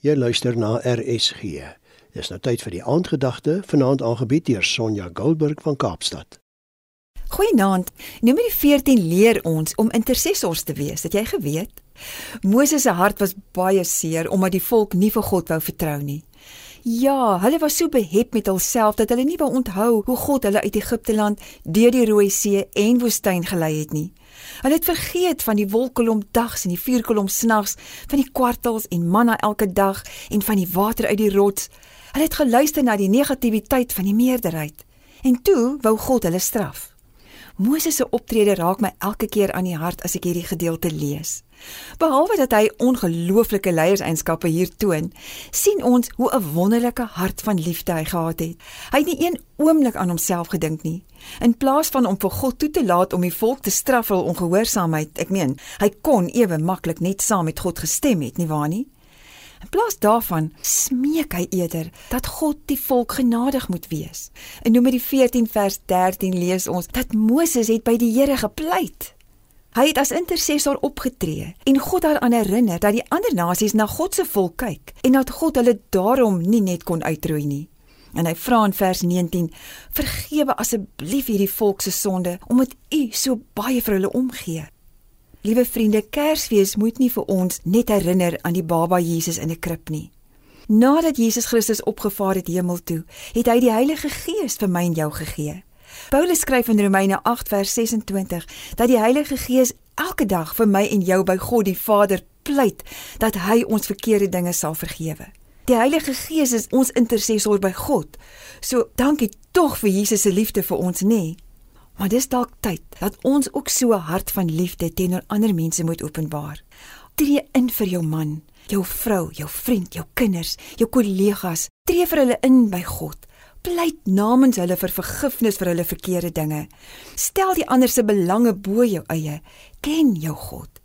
Jy luister na RSG. Dis nou tyd vir die aandgedagte vanaand aangebied deur Sonja Goldberg van Kaapstad. Goeienaand. Nommer 14 leer ons om intercessors te wees. Het jy geweet? Moses se hart was baie seer omdat die volk nie vir God wou vertrou nie. Ja, hulle was so behep met hulself dat hulle nie wou onthou hoe God hulle uit Egipte land deur die Rooi See en woestyn gelei het nie. Hulle het vergeet van die wolkkolom dags en die vuurkolom snags, van die kwartels en manna elke dag en van die water uit die rots. Hulle het geluister na die negativiteit van die meerderheid. En toe wou God hulle straf. Moses se optrede raak my elke keer aan die hart as ek hierdie gedeelte lees. Behalwe dat hy ongelooflike leierseienskappe hier toon, sien ons hoe 'n wonderlike hart van liefde hy gehad het. Hy het nie een oomblik aan homself gedink nie. In plaas van om vir God toe te laat om die volk te straf vir ongehoorsaamheid, ek meen, hy kon ewe maklik net saam met God gestem het, nie waar nie? In plaas daarvan smeek hy eerder dat God die volk genadig moet wees. In Numeri 14 vers 13 lees ons dat Moses het by die Here gepleit. Hy het as intercessor opgetree en God daaraan herinner dat die ander nasies na God se volk kyk en dat God hulle daarom nie net kon uitroei nie. En hy vra in vers 19: "Vergewe asseblief hierdie volk se sonde omdat U so baie vir hulle omgee." Liewe vriende, Kersfees moet nie vir ons net herinner aan die baba Jesus in 'n krib nie. Nadat Jesus Christus opgevaar het hemel toe, het hy die Heilige Gees vir my en jou gegee. Paulus skryf in Romeine 8 vers 26 dat die Heilige Gees elke dag vir my en jou by God die Vader pleit dat hy ons verkeerde dinge sal vergewe. Die Heilige Gees is ons intercessor by God. So dankie tog vir Jesus se liefde vir ons, nê? Nee. Maar dis dalk tyd dat ons ook so 'n hart van liefde teenoor ander mense moet openbaar. Tree in vir jou man, jou vrou, jou vriend, jou kinders, jou kollegas. Tree vir hulle in by God. Pleit namens hulle vir vergifnis vir hulle verkeerde dinge. Stel die ander se belange bo jou eie. Ken jou God.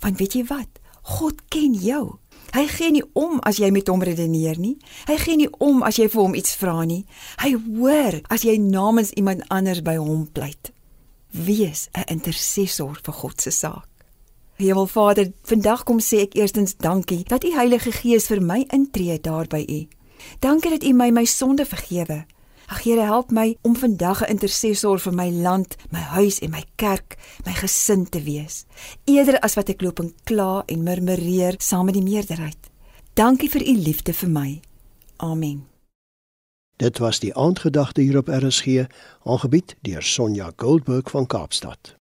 Want weet jy wat? God ken jou. Hy gee nie om as jy met hom redeneer nie. Hy gee nie om as jy vir hom iets vra nie. Hy hoor as jy namens iemand anders by hom pleit. Wees 'n intercessor vir God se saak. Hemel Vader, vandag kom sê ek eerstens dankie dat U Heilige Gees vir my intree daar by U. Dankie dat U my my sonde vergewe. Ag Here, help my om vandag 'n intercessor vir my land, my huis en my kerk, my gesin te wees, eerder as wat ek loop en kla en murmureer saam met die meerderheid. Dankie vir u liefde vir my. Amen. Dit was die aandgedagte hier op RSG, aangebied deur Sonja Goldberg van Kaapstad.